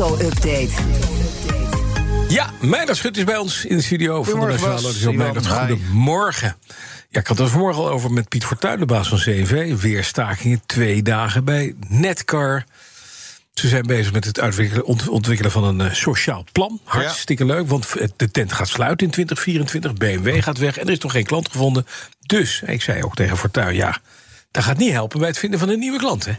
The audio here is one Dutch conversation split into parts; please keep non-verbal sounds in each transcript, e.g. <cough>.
auto-update. Ja, Meijner Schut is bij ons in de studio van de Nationale goedemorgen. Ja, ik had het vanmorgen al over met Piet Fortuyn, de baas van CV. Weer stakingen, twee dagen bij Netcar. Ze zijn bezig met het ontwikkelen van een uh, sociaal plan. Hartstikke leuk, want de tent gaat sluiten in 2024. BMW gaat weg en er is nog geen klant gevonden. Dus, ik zei ook tegen Fortuyn, ja, dat gaat niet helpen bij het vinden van een nieuwe klant, hè?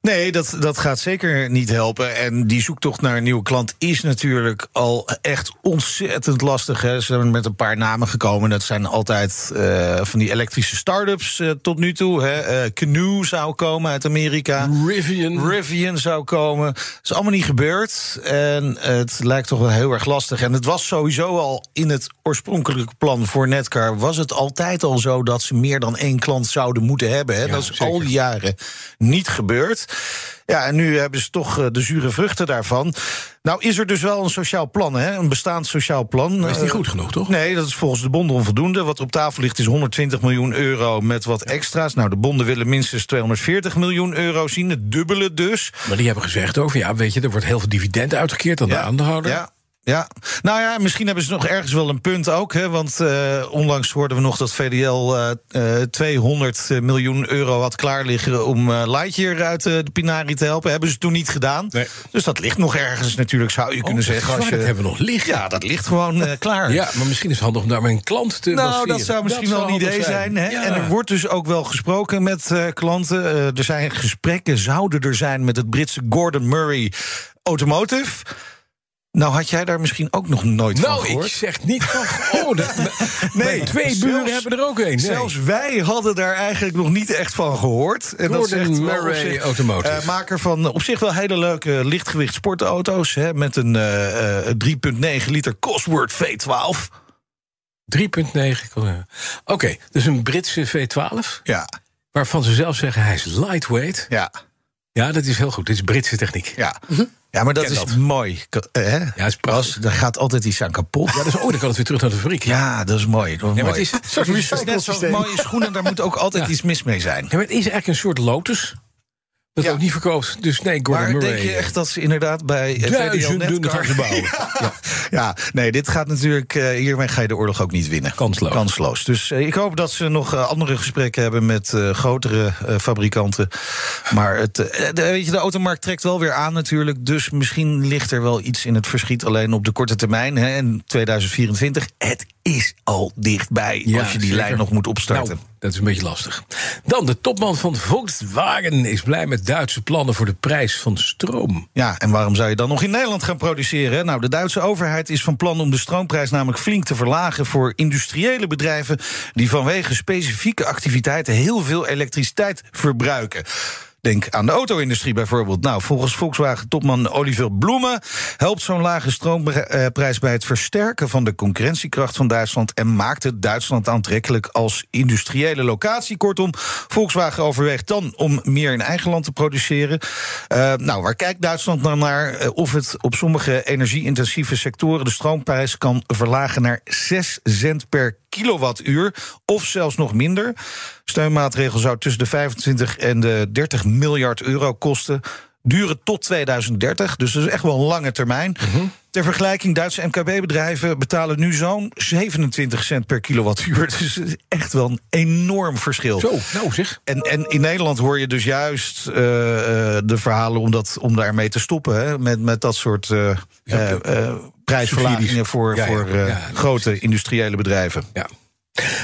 Nee, dat, dat gaat zeker niet helpen. En die zoektocht naar een nieuwe klant is natuurlijk al echt ontzettend lastig. Hè. Ze zijn met een paar namen gekomen. Dat zijn altijd uh, van die elektrische start-ups uh, tot nu toe. Hè. Uh, Canoe zou komen uit Amerika. Rivian. Rivian zou komen. Dat is allemaal niet gebeurd. En het lijkt toch wel heel erg lastig. En het was sowieso al in het oorspronkelijke plan voor Netcar... was het altijd al zo dat ze meer dan één klant zouden moeten hebben. Hè. Ja, dat is zeker. al die jaren niet gebeurd. Ja, en nu hebben ze toch eh, de zure vruchten daarvan. Nou is er dus wel een sociaal plan, hè? een bestaand sociaal plan. Is niet goed genoeg, toch? Nee, dat is volgens de bonden onvoldoende. Wat er op tafel ligt is 120 miljoen euro met wat extra's. Nou, de bonden willen minstens 240 miljoen euro zien, het dubbele dus. Maar die hebben gezegd over, ja, weet je, er wordt heel veel dividend uitgekeerd aan ja, de aandeelhouder. Ja, ja, nou ja, misschien hebben ze nog ergens wel een punt ook. Hè, want uh, onlangs hoorden we nog dat VDL uh, 200 miljoen euro had klaar liggen om uh, Lightyear uit de Pinari te helpen. Hebben ze toen niet gedaan. Nee. Dus dat ligt nog ergens natuurlijk, zou je oh, kunnen zeggen. Als je, dat hebben we nog liggen. Ja, dat ligt gewoon klaar. Ja, maar misschien is het handig om daar een klant te Nou, dat zou misschien dat wel een idee zijn. hè? Ja. En er wordt dus ook wel gesproken met klanten. er zijn gesprekken, zouden er zijn met het Britse Gordon Murray Automotive. Nou, had jij daar misschien ook nog nooit nou, van gehoord? Nou, ik zeg niet van... <laughs> Oh, dat, nee, twee zelfs, buren hebben er ook een. Nee. Zelfs wij hadden daar eigenlijk nog niet echt van gehoord. En dat zegt Murray zich, Automotive. Uh, maker van op zich wel hele leuke lichtgewicht sportauto's... Hè, met een uh, uh, 3,9 liter Cosworth V12. 3,9. Oké, okay, dus een Britse V12? Ja. Waarvan ze zelf zeggen hij is lightweight. Ja. Ja, dat is heel goed. Dit is Britse techniek. Ja. Ja, maar dat is dat. mooi. Hè? Ja, is Als, er gaat altijd iets aan kapot. Ja, dus, oh, dan kan het weer terug naar de fabriek. Ja, dat is mooi. Dat is ja, mooi. Het is, soort het is net zoals mooie schoenen, daar moet ook altijd ja. iets mis mee zijn. Ja, maar het is eigenlijk een soort lotus. Dat ja. ook niet verkoopt. Dus nee, Gordon maar Murray. denk je echt dat ze inderdaad bij duizenden gaan bouwen? <laughs> ja. ja, nee, dit gaat natuurlijk... Uh, hiermee ga je de oorlog ook niet winnen. Kansloos. Kansloos. Dus uh, ik hoop dat ze nog uh, andere gesprekken hebben... met grotere fabrikanten. Maar het, de, weet je, de automarkt trekt wel weer aan natuurlijk. Dus misschien ligt er wel iets in het verschiet. Alleen op de korte termijn. Hè, en 2024, het is al dichtbij... Ja, als je die zeker. lijn nog moet opstarten. Nou, dat is een beetje lastig. Dan, de topman van Volkswagen is blij met Duitse plannen voor de prijs van stroom. Ja, en waarom zou je dan nog in Nederland gaan produceren? Nou, de Duitse overheid is van plan om de stroomprijs namelijk flink te verlagen voor industriële bedrijven die vanwege specifieke activiteiten heel veel elektriciteit verbruiken. Denk aan de auto-industrie bijvoorbeeld. Nou, volgens Volkswagen-topman Oliver Bloemen helpt zo'n lage stroomprijs bij het versterken van de concurrentiekracht van Duitsland en maakt het Duitsland aantrekkelijk als industriële locatie. Kortom, Volkswagen overweegt dan om meer in eigen land te produceren. Uh, nou, waar kijkt Duitsland dan naar? Uh, of het op sommige energie-intensieve sectoren de stroomprijs kan verlagen naar 6 cent per kilowattuur, of zelfs nog minder. Steunmaatregel zou tussen de 25 en de 30 miljard euro kosten. Duren tot 2030, dus dat is echt wel een lange termijn. Mhm. Ter vergelijking, Duitse MKB-bedrijven betalen nu zo'n 27 cent per kilowattuur. <laughs> Dus het is echt wel een enorm verschil. Zo, nou zeg. En, en in Nederland hoor je dus juist uh, de verhalen om, dat, om daarmee te stoppen. Hè? Met, met dat soort uh, ja, uh, prijsverlagingen voor, ja, voor ja, grote industriële bedrijven. Ja.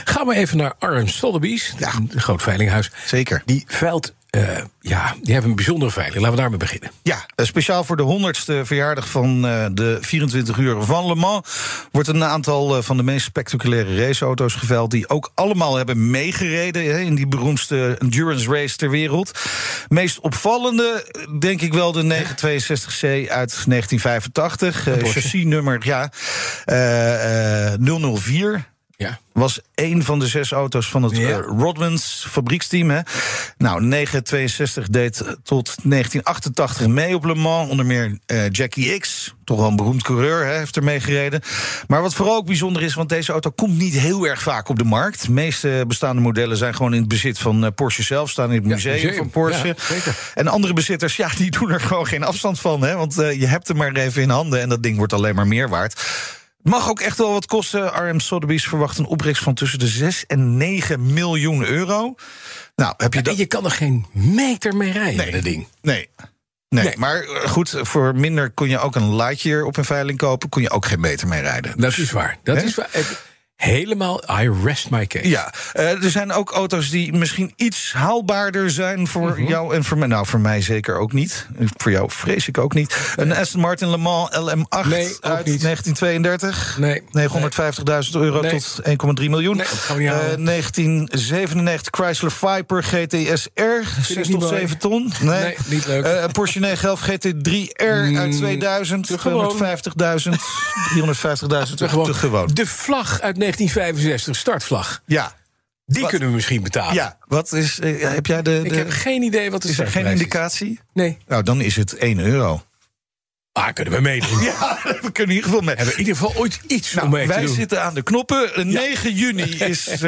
Gaan we even naar Arm Sotheby's, ja. een groot veilinghuis. Zeker. Die veilt uh, ja, die hebben een bijzondere veiling. Laten we daarmee beginnen. Ja, speciaal voor de 100ste verjaardag van uh, de 24 uur van Le Mans... wordt een aantal uh, van de meest spectaculaire raceauto's geveild... die ook allemaal hebben meegereden in die beroemdste endurance race ter wereld. Meest opvallende, denk ik wel, de 962C uit 1985. chassisnummer, ja, 004... Ja. Was één van de zes auto's van het ja. uh, Rodmans fabrieksteam. Hè. Nou, 962 deed tot 1988 mee op Le Mans. Onder meer uh, Jackie X, toch wel een beroemd coureur, hè, heeft er mee gereden. Maar wat vooral ook bijzonder is, want deze auto komt niet heel erg vaak op de markt. De meeste bestaande modellen zijn gewoon in het bezit van uh, Porsche zelf, staan in het museum, museum. van Porsche. Ja, en andere bezitters, ja, die doen er gewoon geen afstand van. Hè, want je hebt hem maar even in handen en dat ding wordt alleen maar meer waard. Mag ook echt wel wat kosten. RM Sotheby's verwacht een opbrengst van tussen de 6 en 9 miljoen euro. Nou, heb je dat... je kan er geen meter mee rijden, nee, dat ding. Nee. Nee, nee, maar eh, goed, voor minder kon je ook een Lightyear op een veiling kopen. Kon je ook geen meter mee rijden. Dat is waar. Dat is waar helemaal I rest my case. Ja, uh, er zijn ook auto's die misschien iets haalbaarder zijn voor mm -hmm. jou en voor mij. Nou, voor mij zeker ook niet. Voor jou vrees ik ook niet. Een Aston Martin Le Mans LM8 nee, uit niet. 1932. Nee. 950.000 euro nee. tot 1,3 miljoen. Nee, dat gaan we niet uh, 1997 Chrysler Viper GTSR. 6 tot 7 ton. Nee, nee niet leuk. Uh, Porsche 911 GT3R Mm, uit 2000. 250.000. 350.000 te gewoon. gewoon. De vlag uit 1965, startvlag. Ja. Die Wat- kunnen we misschien betalen. Ja, wat is. eh, heb jij de. Ik de heb geen idee wat de is er geen indicatie? Nee. Nou, dan is het 1 euro. Ah, kunnen we meedoen. <laughs> Ja, we kunnen in ieder geval mee. Hebben we in ieder geval ooit iets Nou, om mee te wij doen. zitten aan de knoppen. 9 juni is eh,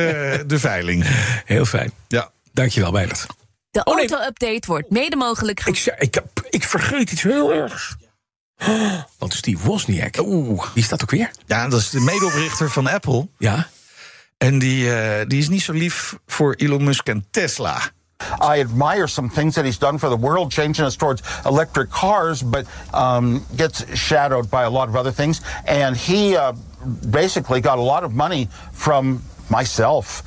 de veiling. Heel fijn. Ja. Dankjewel, Meijert. De Oh, nee. auto-update wordt mede mogelijk Ik, ik, ik vergeet iets heel ergs. Want Steve Wozniak, Oeh. die staat ook weer. Ja, dat is de medeoprichter van Apple. Ja. En die, eh, die is niet zo lief voor Elon Musk en Tesla. I admire some things that he's done for the world, changing us towards electric cars, but um, gets shadowed by a lot of other things. And he uh, basically got a lot of money from myself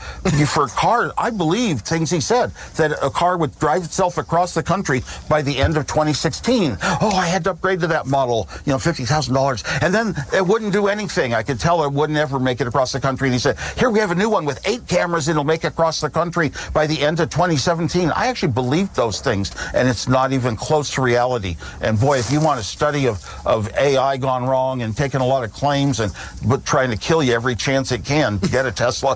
for a car. I believe things he said that a car would drive itself across the country by the end of 2016. Oh, I had to upgrade to that model, you know, fifty thousand dollars, and then it wouldn't do anything. I could tell it wouldn't ever make it across the country. And he said, "Here we have a new one with eight cameras, it'll make it across the country by the end of 2017." I actually believed those things, and it's not even close to reality. And boy, if you want a study of of AI gone wrong and taking a lot of claims and but trying to kill you every chance it can, get a <laughs> Tesla.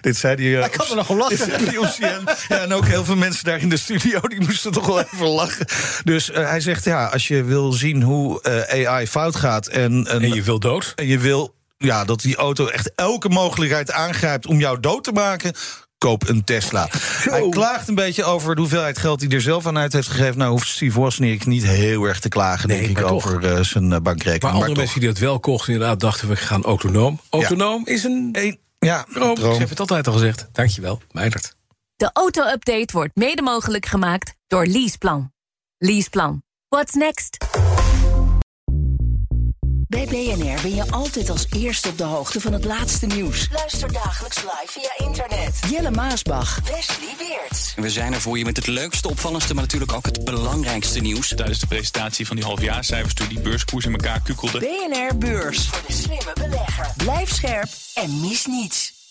Dit zei die. Hij kan er nog om lachen. die op CN. Ja, en ook heel veel mensen daar in de studio die moesten toch wel even lachen. Dus eh, hij zegt: ja, als je wil zien hoe eh, AI fout gaat en, een- En je wil dood? en je wil ja, dat die auto echt elke mogelijkheid aangrijpt om jou dood te maken. Koop een Tesla. Hij klaagt een beetje over de hoeveelheid geld die hij er zelf aan uit heeft gegeven. Nou hoeft Steve Wozniak niet heel erg te klagen, Nee, denk ik, over eh, zijn eh, bankrekening. Maar andere mensen die dat wel kochten, inderdaad, dachten we gaan autonoom. Autonoom is een ja, droom. droom. Ik heb het altijd al gezegd. Dankjewel, Meijert. De auto-update wordt mede mogelijk gemaakt door Leaseplan. Leaseplan. What's next? Bij BNR ben je altijd als eerste op de hoogte van het laatste nieuws. Luister dagelijks live via internet. Jelle Maasbach. Wesley Weert. We zijn er voor je met het leukste, opvallendste, maar natuurlijk ook het belangrijkste nieuws. Tijdens de presentatie van die halfjaarcijfers toen die beurskoers in elkaar kukkelde. BNR Beurs. Voor de slimme belegger. Blijf scherp en mis niets.